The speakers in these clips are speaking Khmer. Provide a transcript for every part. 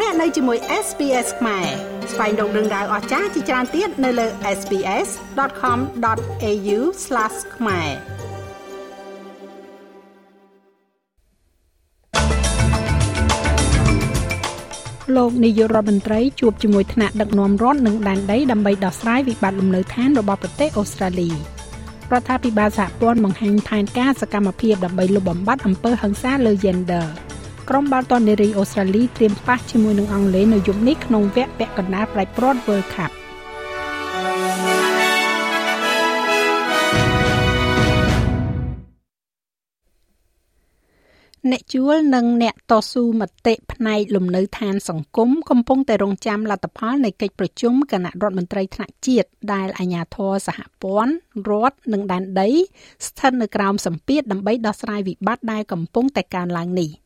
លោកអ្នកនៅជាមួយ SPS ខ្មែរស្វែងរកដឹងដៅអស្ចារ្យជាច្រើនទៀតនៅលើ SPS.com.au/ ខ្មែរលោកនាយករដ្ឋមន្ត្រីជួបជាមួយថ្នាក់ដឹកនាំរដ្ឋនិងដែនដីដើម្បីដោះស្រាយវិបត្តិលំនៅឋានរបស់ប្រទេសអូស្ត្រាលីរដ្ឋាភិបាលសហព័ន្ធបង្ហាញផែនការសកម្មភាពដើម្បីលុបបំបាត់អំពើហិង្សាលើ gender ក្រុមបាល់ទាត់នារីអូស្ត្រាលីត្រៀមប៉ះជាមួយនឹងអង់គ្លេសនៅយប់នេះក្នុងវគ្គពាក់កណ្ដាលប្រៃព្រាត់ World Cup អ្នកជួលនិងអ្នកតស៊ូមតិផ្នែកលំនៅឋានសង្គមកំពុងតែរងចាំលទ្ធផលនៃកិច្ចប្រជុំគណៈរដ្ឋមន្ត្រីថ្នាក់ជាតិដែលអាជ្ញាធរសហព័ន្ធរដ្ឋនិងដែនដី ស្ថិតនៅក្រោមសម្ពាធដើម្បីដោះស្រាយវិបត្តិដែលកំពុងតែកើនឡើងនេះ។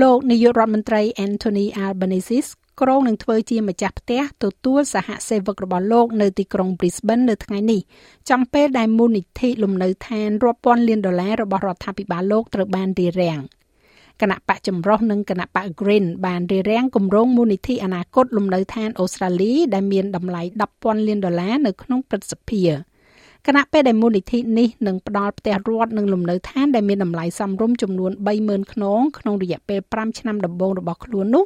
លោកនាយករដ្ឋមន្ត្រី Anthony Albanese ក្រុងនឹងធ្វើជាម្ចាស់ផ្ទះទទួលសហសេវករបស់លោកនៅទីក្រុង Brisbane នៅថ្ងៃនេះចំពេលដែលមូលនិធិលំនៅឋានរាប់ពាន់លានដុល្លាររបស់រដ្ឋាភិបាលលោកត្រូវបានរារាំងគណៈបកចម្រុះនិងគណៈបក Green បានរារាំងគម្រោងមូលនិធិអនាគតលំនៅឋានអូស្ត្រាលីដែលមានតម្លៃ10,000លានដុល្លារនៅក្នុងព្រឹទ្ធសភា គណៈពេលដែលមូលនិធិនេះនឹងផ្ដល់ផ្ទះរដ្ឋនិងលំនៅឋានដែលមានតម្លៃសមរម្យចំនួន30,000ខ្នងក្នុងរយៈពេល5ឆ្នាំដំបូងរបស់ខ្លួននោះ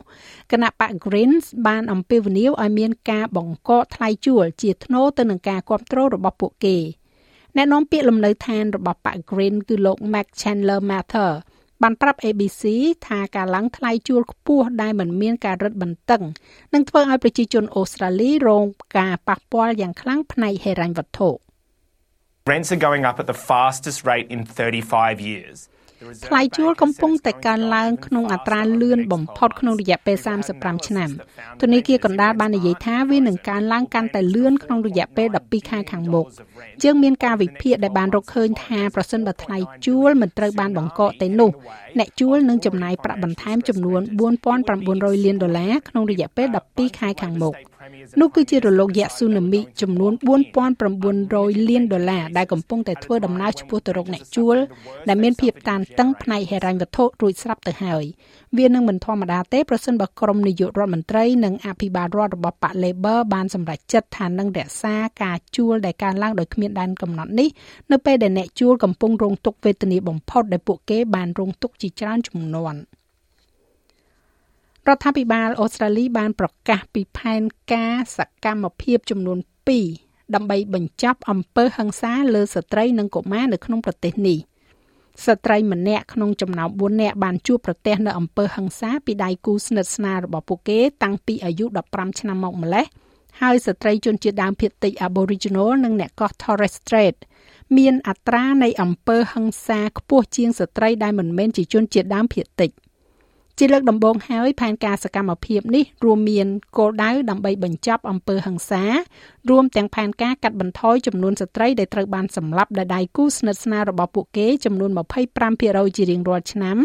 គណៈបក Greens បានអំពាវនាវឲ្យមានការបង្កកថ្លៃជួលជាថ្នូរទៅនឹងការគ្រប់គ្រងរបស់ពួកគេអ្នកនាំពាក្យលំនៅឋានរបស់បក Green គឺលោក Mac Chandler Mather បានប្រាប់ ABC ថាការឡើងថ្លៃជួលខ្ពស់ដែលមិនមានការរឹតបន្តឹងនឹងធ្វើឲ្យប្រជាជនអូស្ត្រាលីរងការប៉ះពាល់យ៉ាងខ្លាំងផ្នែកហិរញ្ញវត្ថុ។ Rents are going up at the fastest rate in 35 years. ថ្លៃជួលកំពុងតែកើនឡើងក្នុងអត្រាលឿនបំផុតក្នុងរយៈពេល35ឆ្នាំធនាគារកណ្ដាលបាននិយាយថាវានឹងកើនឡើងកាន់តែលឿនក្នុងរយៈពេល12ខែខាងមុខជាងមានការវិភាគដែលបានរកឃើញថាប្រសិនបើថ្លៃជួលមិនត្រូវបានបង្កកទេនោះអ្នកជួលនឹងចំណាយប្រាក់បន្ថែមចំនួន4900លានដុល្លារក្នុងរយៈពេល12ខែខាងមុខ នោះគឺជារលកយក្សស៊ូណាមីចំនួន4900លានដុល្លារដែលកំពុងតែធ្វើដំណើរឆ្ពោះទៅរកអ្នកជួលដែលមានភាពតានតឹងផ្នែកហិរញ្ញវត្ថុរួចស្រាប់ទៅហើយវានឹងមិនធម្មតាទេប្រសិនបើក្រុមនាយករដ្ឋមន្ត្រីនិងអភិបាលរដ្ឋរបស់បក Labor បានសម្រេចចិត្តថានឹងរក្សាការជួលដែលកើនឡើងដោយគ្មានដែនកំណត់នេះនៅពេលដែលអ្នកជួលកំពុងរងទុក្ខវេទនាបំផុតដែលពួកគេបានរងទុក្ខជាច្រើនជំនាន់។ រដ្ឋាភិបាលអូស្ត្រាលីបានប្រកាសពីផែនការសកម្មភាពចំនួន2ដើម្បីបញ្ចប់អំពើហិង្សាលើស្ត្រីនិងកុមារនៅក្នុងប្រទេសនេះស្ត្រីម្នាក់ក្នុងចំណោម4នាក់បានជួបប្រទះនៅអំពើហិង្សាពីដៃគូស្និទ្ធស្នាលរបស់ពួកគេតាំងពីអាយុ15ឆ្នាំមកម្លេះហើយស្ត្រីជនជាតិដើមភាគតិច Aboriginal និងអ្នកកោះ Torres Strait មានអត្រានៃអំពើហិង្សាខ្ពស់ជាងស្ត្រីដែលមិនមែនជាជនជាតិដើមភាគតិច។ ជាលើកដំបូងហើយផែនការសកម្មភាពនេះរួមមានគោលដៅដើម្បីបញ្ចប់អំពើហិង្សារួមទាំងផែនការកាត់បន្ថយចំនួនស្ត្រីដែលត្រូវបានសម្លាប់ដោយដៃគូស្និទ្ធស្នាលរបស់ពួកគេចំនួន25%ជារៀងរាល់ឆ្នាំ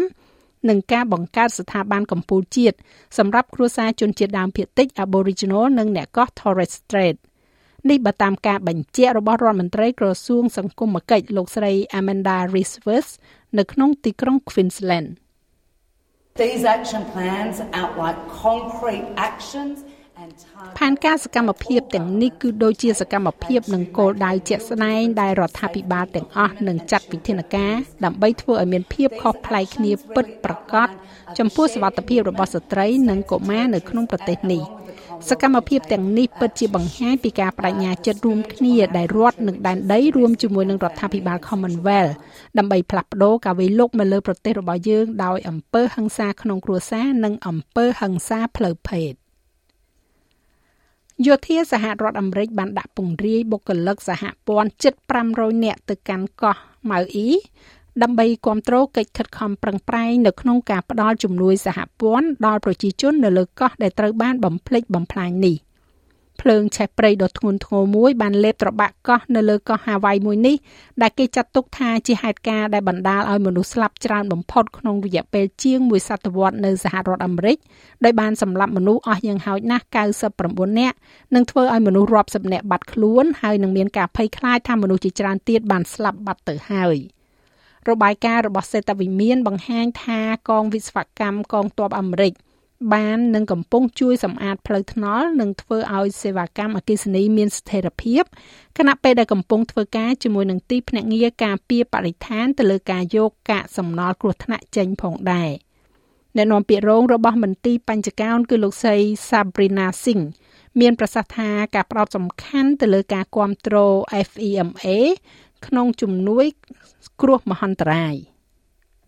និងការបង្កើតស្ថាប័នកម្ពុជាជាតិសម្រាប់គ្រួសារជនជាតិដើមភាគតិច Aboriginal និងអ្នកកោះ Torres Strait នេះបើតាមការបញ្ជាក់របស់រដ្ឋមន្ត្រីក្រសួងសង្គមគិច្ចលោកស្រី Amanda Rivers នៅក្នុងទីក្រុង Queensland These action plans outline concrete actions ផែនការសកម្មភាពទាំងនេះគឺដូចជាសកម្មភាពនិងគោលដៅជាក់ស្ដែងដែលរដ្ឋាភិបាលទាំងអស់នឹងចាត់វិធានការដើម្បីធ្វើឲ្យមានភាពខុសប្លែកគ្នាពិតប្រាកដចំពោះសុវត្ថិភាពរបស់ស្ត្រីនិងកុមារនៅក្នុងប្រទេសនេះ។ សកម្មភាពទាំងនេះពិតជាបង្ហាញពីការបដិញ្ញាចិត្តរួមគ្នាដែលរដ្ឋនិងដែនដីរួមជាមួយនឹងរដ្ឋាភិបាល Commonwealth ដើម្បីផ្លាស់ប្ដូរការវិលុកមកលើប្រទេសរបស់យើងដោយអំពើហិង្សាក្នុងគ្រួសារនិងអំពើហិង្សាផ្លូវភេទយោធាសហរដ្ឋអាមេរិកបានដាក់ពង្រាយបុគ្គលិកសហព័ន្ធជិត500នាក់ទៅកាន់កោះម៉ៅអ៊ី ដើម្បីគ្រប់គ្រងកិច្ចខិតខំប្រឹងប្រែងនៅក្នុងការផ្តល់ជំនួយសហព័ន្ធដល់ប្រជាជននៅលើកោះដែលត្រូវបានបំផ្លិចបំផ្លាញនេះភ្លើងឆេះព្រៃដ៏ធ្ងន់ធ្ងរមួយបានលេបត្របាក់កោះនៅលើកោះហាវ៉ៃមួយនេះដែលគេចាត់ទុកថាជាហេតុការណ៍ដែលបណ្ដាលឲ្យមនុស្សស្លាប់ច្រើនបំផុតក្នុងរយៈពេលជាងមួយសតវត្សនៅសហរដ្ឋអាមេរិកដោយបានសម្លាប់មនុស្សអស់យ៉ាងហោចណាស់99នាក់និងធ្វើឲ្យមនុស្សរាប់សិបនាក់បាត់ខ្លួនហើយនឹងមានការភ័យខ្លាចថាមនុស្សជាច្រើនទៀតបានស្លាប់បាត់ទៅហើយ។ របាយការណ៍របស់សេតវិមានបង្ហាញថាកងវិស្វកម្មកងទ័ពអាមេរិកបាននឹងកំពុងជួយសម្អាតផ្លូវថ្នល់និងធ្វើឲ្យសេវាកម្មអគ្គិសនីមានស្ថិរភាពខណៈពេលដែលកំពុងធ្វើការជាមួយនឹងទីភ្នាក់ងារការពារបរិស្ថានទៅលើការយកកាកសំណល់គ្រោះថ្នាក់ចេញផងដែរអ្នកនាំពាក្យរងរបស់មន្ទីរបញ្ចកោណគឺលោកស្រី Sabrina Singh មានប្រសាសន៍ថាការផ្ដោតសំខាន់ទៅលើការគ្រប់គ្រង FEMA ក្នុងជំនួយគ្រោះមហន្តរាយ។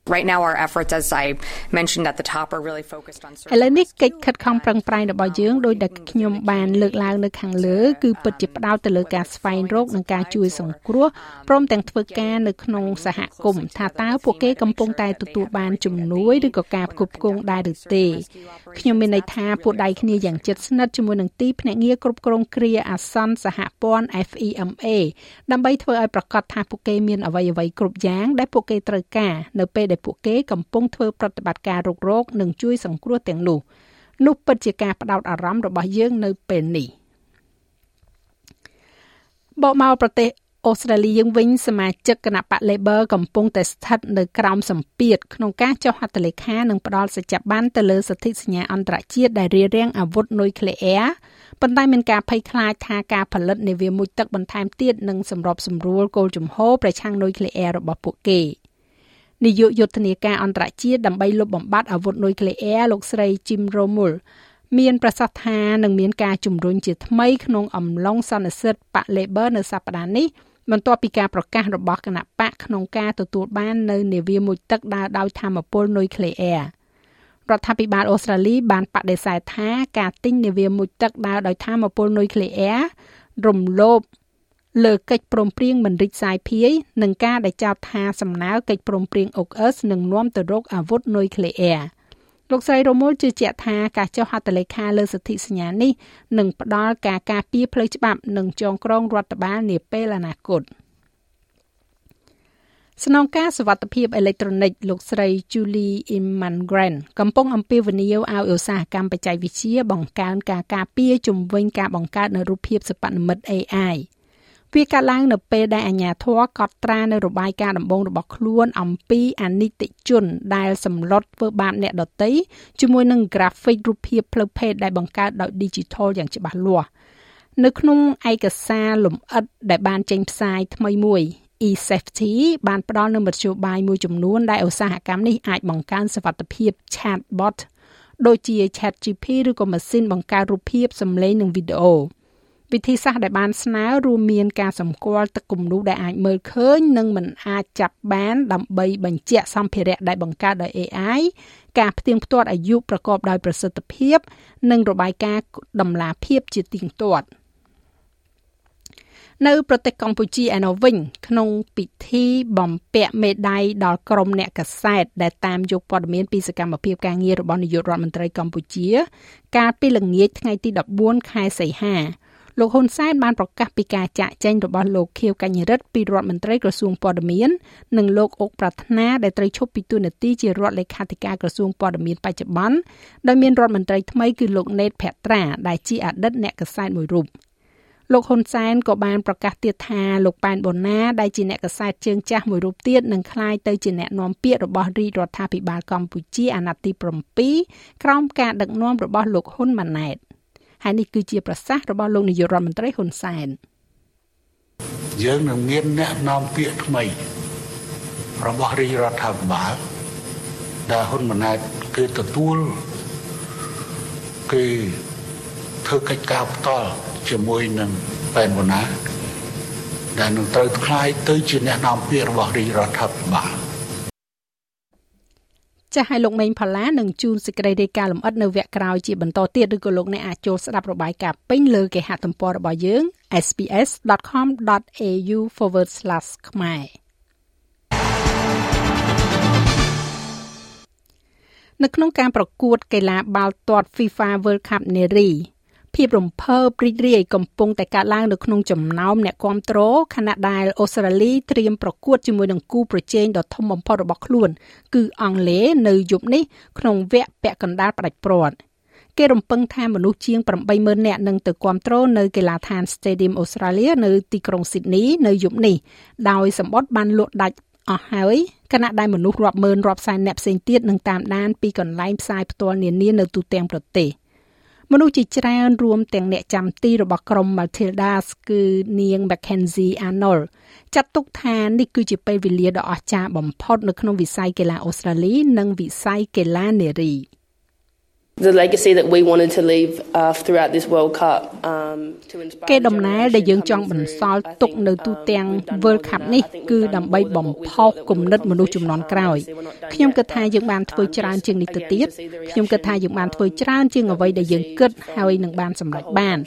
Right now our efforts as I mentioned at the top are really focused on ឥឡូវនេះកិច្ចខិតខំប្រឹងប្រែងរបស់យើងដោយដែលខ្ញុំបានលើកឡើងនៅខាងលើគឺពិតជាផ្ដោតទៅលើការស្វែងរកនិងការជួយសង្គ្រោះព្រមទាំងធ្វើការនៅក្នុងសហគមន៍ថាតើពួកគេកំពុងតែទទួលបានជំនួយឬក៏ការផ្គត់ផ្គង់ដែរឬទេខ្ញុំមានន័យថាពួកដៃគ្នាយ៉ាងជិតស្និទ្ធជាមួយនឹងទីភ្នាក់ងារគ្រប់គ្រងគ្រាអាសន្នសហព័ន្ធ FEMA ដើម្បីធ្វើឲ្យប្រកាសថាពួកគេមានអ្វីអ្វីគ្រប់យ៉ាងដែលពួកគេត្រូវការនៅពេលដែលពួកគេកំពុងធ្វើប្រតិបត្តិការរុករកនិងជួយសង្គ្រោះទាំងនោះនោះពិតជាការផ្ដោតអារម្មណ៍របស់យើងនៅពេលនេះបកមកប្រទេសអូស្ត្រាលីយើងវិញសមាជិកគណៈបក Labor កំពុងតែស្ថិតនៅក្រោមសម្ពាធក្នុងការចុះហត្ថលេខានិងផ្ដល់សច្ចប័នទៅលើសន្ធិសញ្ញាអន្តរជាតិដែលរារាំងអាវុធនុយក្លេអ៊ែរប៉ុន្តែមានការភ័យខ្លាចថាការផលិតនាវាមុជទឹកបន្ថែមទៀតនឹងសម្របសម្រួលគោលជំហរប្រឆាំងនុយក្លេអ៊ែររបស់ពួកគេ។ នាយកយុទ្ធនាការអន្តរជាតិដើម្បីលុបបំបាត់អាវុធនុយក្លេអ៊ែរលោកស្រី Jim Romull មានប្រសាសន៍ថានឹងមានការជំរុញជាថ្មីក្នុងអំឡុងសន្និសីទបក Labor នៅសប្តាហ៍នេះបន្ទាប់ពីការប្រកាសរបស់គណៈបកក្នុងការទទួលបាននៅនាវាមុជទឹកដើរដោយធម្មពលនុយក្លេអ៊ែររដ្ឋាភិបាលអូស្ត្រាលីបានបដិសេធថាការទិញនាវាមុជទឹកដើរដោយធម្មពលនុយក្លេអ៊ែររំលោភ លើកិច្ចព្រមព្រៀងមិនរិចសាយភាយនិងការដែលចោទថាសំណើកិច្ចព្រមព្រៀងអុកអឺសនឹងនាំទៅរកអាវុធនុយក្លេអ៊ែរលោកស្រីរមូលជឿជាក់ថាការចុះហត្ថលេខាលើសន្ធិសញ្ញានេះនឹងផ្ដល់ការការពារផ្លូវច្បាប់និងចងក្រងរដ្ឋបាលនាពេលអនាគតស្នងការសវត្ថភាពអេឡិចត្រូនិកលោកស្រី Julie Imangren កំពុងអំពាវនាវឲ្យឧស្សាហកម្មបច្ចេកវិទ្យាបង្កើនការការពារជំវិញការបង្កើតនូវរូបភាពសិប្បនិម្មិត AI វាកើតឡើងនៅពេលដែលអាជ្ញាធរកត់ត្រានៅរបាយការណ៍ដំបូងរបស់ខ្លួនអំពីអនិច្ចជនដែលសម្លុតធ្វើបាបអ្នកដទៃជាមួយនឹង graphic រូបភាពផ្លូវភេទដែលបង្កើតដោយ digital យ៉ាងច្បាស់លាស់នៅក្នុងឯកសារលម្អិតដែលបានចេញផ្សាយថ្មីមួយ e-safety បានផ្ដល់នូវមធ្យោបាយមួយចំនួនដែលឧស្សាហកម្មនេះអាចបង្កើនសុវត្ថិភាព chatbot ដូចជា ChatGPT ឬក៏ម៉ាស៊ីនបង្កើតរូបភាពសំឡេងនិងវីដេអូ វិធីសាស្ត្រដែលបានស្នើរួមមានការសម្គាល់ទឹកគំនូសដែលអាចមើលឃើញនិងមិនអាចចាប់បាន ដើម្បីបញ្ជាក់សម្ភារៈដែលបង្កើតដោយ AI ការផ្ទៀងផ្ទាត់អាយុប្រកបដោយប្រសិទ្ធភាព និងរបាយការណ៍តម្លាភាពជាទៀងទាត់នៅប្រទេសកម្ពុជាឯណោះវិញ ក្នុងពិធីបំពាក់មេដាយដល់ក្រុមអ្នកកសែតដែលតាមយកព័ត៌មានពីសកម្មភាពការងាររបស់នាយករដ្ឋមន្ត្រីកម្ពុជា កាលពីល្ងាចថ្ងៃទី14ខែសីហា លោកហ៊ុនសែនបានប្រកាសពីការចាក់ចែងរបស់លោកខៀវកញ្ញរិទ្ធពីរដ្ឋមន្ត្រីក្រសួងព័ត៌មាននិងលោកអុកប្រាថ្នាដែលត្រូវឈប់ពីតួនាទីជារដ្ឋលេខាធិការក្រសួងព័ត៌មានបច្ចុប្បន្នដោយមានរដ្ឋមន្ត្រីថ្មីគឺលោកណេតភត្រាដែលជាអតីតអ្នកកសែតមួយរូបលោកហ៊ុនសែនក៏បានប្រកាសទៀតថាលោកប៉ែនបូណាដែលជាអ្នកកសែតជើងចាស់មួយរូបទៀតនឹងក្លាយទៅជាអ្នកនាំពាក្យរបស់រាជរដ្ឋាភិបាលកម្ពុជាអាណត្តិទី7ក្រោមការដឹកនាំរបស់លោកហ៊ុនម៉ាណែត ហើយនេះគឺជាប្រសាសន៍របស់លោកនាយករដ្ឋមន្ត្រីហ៊ុនសែនយើងនឹងមានអ្នកនាំពាក្យថ្មីរបស់រាជរដ្ឋាភិបាលដែលហ៊ុនម៉ាណែតគឺទទួលគឺធ្វើកិច្ចការផ្ទាល់ជាមួយនឹងប៉ែនវណ្ណាដែលនឹងត្រូវខ្លាយទៅជាអ្នកនាំពាក្យរបស់រាជរដ្ឋាភិ ចាស់ឲ្យលោកមេងផល្លានឹងជូនសេចក្តីរាយការណ៍លម្អិតនៅវគ្គក្រោយជាបន្តទៀតឬក៏លោកអ្នកអាចចូលស្ដាប់របាយការណ៍ពេញលើគេហទំព័ររបស់យើង sps.com.au/ ខ្មែរនៅក្នុងការប្រកួតកីឡាបាល់ទាត់ FIFA World Cup នារី ភាពរំភើបរីករាយកំពុងតែកើតឡើងនៅក្នុងចំណោមអ្នកគាំទ្រខណៈដែលអូស្ត្រាលីត្រៀមប្រកួតជាមួយនឹងគូប្រជែងដ៏ធំបំផុតរបស់ខ្លួន គឺអង់គ្លេសនៅយប់នេះក្នុងវគ្គពាក់កណ្ដាលផ្ដាច់ព្រាត់គេរំពឹងថាមនុស្សជាង80000នាក់នឹងទៅគាំទ្រនៅកីឡាដ្ឋាន Stadium Australia នៅទីក្រុង Sydney នៅយប់នេះដោយសម្បត្តិបានលក់ដាច់អស់ហើយគណៈដែលមនុស្សរាប់ម៉ឺនរាប់សែនអ្នកផ្សេងទៀតនឹងតាមដានពីកន្លែងផ្សាយផ្ទាល់នានានៅទូទាំងប្រទេស មនុស្សជាច្រើនរួមទាំងអ្នកចាំទីរបស់ក្រុម Matildas គឺនាង Mackenzie Arnold ចាត់ទុកថានេះគឺជាពេលវេលាដ៏អស្ចារ្យបំផុតនៅក្នុងវិស័យកីឡាអូស្ត្រាលី និងវិស័យកីឡានារី។ the legacy that we wanted to leave uh, throughout this World Cup um to inspire គេដំណើរដែលយើងចង់បន្សល់ទុកនៅទូទាំង World Cup នេះគឺដើម្បីបំផុសគំនិតមនុស្សចំនួនក្រោយខ្ញុំគិតថាយើងបានធ្វើច្រើនជាងនេះទៅទៀតខ្ញុំគិតថាយើងបានធ្វើច្រើនជាងអ្វីដែលយើងគិតហើយនឹងបានសម្រេចបាន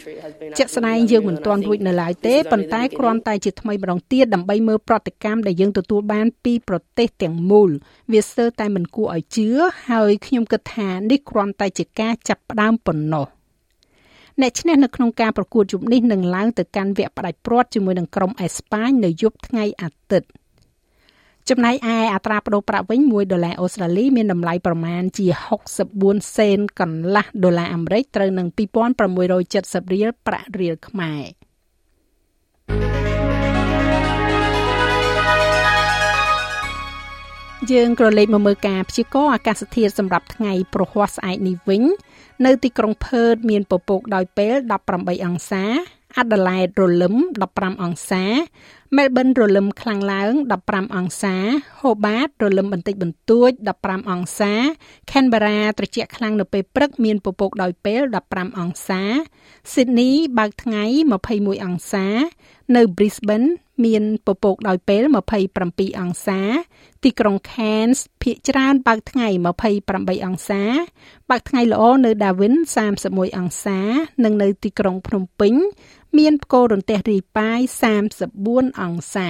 ជាក់ស្ដែងយើងមិនទាន់រួចនៅឡើយទេប៉ុន្តែគ្រាន់តែជាថ្មីម្ដងទៀតដើម្បីមើលប្រតិកម្មដែលយើងទទួលបានពីប្រទេសទាំងមូលវាស្ទើរតែមិនគួរឲ្យជឿហើយខ្ញុំគិតថានេះគ្រាន់តែជាជាការចាប់ផ្ដើមប៉ុណ្ណោះអ្នកឈ្នះនៅក្នុងការប្រកួតយប់នេះនឹងឡើងទៅកាន់វគ្គផ្ដាច់ព្រាត់ជាមួយនឹងក្រុមអេស្ប៉ាញនៅយប់ថ្ងៃអាទិត្យចំណែកឯអត្រាប្តូរប្រាក់វិញ1ដុល្លារអូស្ត្រាលីមានតម្លៃប្រមាណជា64សេនកន្លះដុល្លារអាមេរិកត្រូវនឹង2670រៀលប្រាក់រៀលខ្មែរ យើងក៏លេខមកមើលការព្យាករណ៍អាកាសធាតុសម្រាប់ថ្ងៃប្រហ័សស្អែកនេះវិញ នៅទីក្រុងផឺតមានពពកដោយពេល18អង្សាអាដាលេដរលឹម15អង្សាមែលប៊នរលឹមខ្លាំងឡើង15អង្សាហូបាតរលឹមបន្តិចបន្តួច15អង្សាខេនបេរ៉ាត្រជាក់ខ្លាំងនៅពេលព្រឹកមានពពកដោយពេល15អង្សាស៊ីដនីបើកថ្ងៃ21អង្សា នៅ Brisbane មានពពកដោយពេល27អង្សា ទីក្រុង Cairns ភាគច្រើនបើកថ្ងៃ28អង្សា បើកថ្ងៃល្អនៅ Darwin 31អង្សា និងនៅទីក្រុងភ្នំពេញ មានផ្គររន្ទះរាយប៉ាយ34អង្សា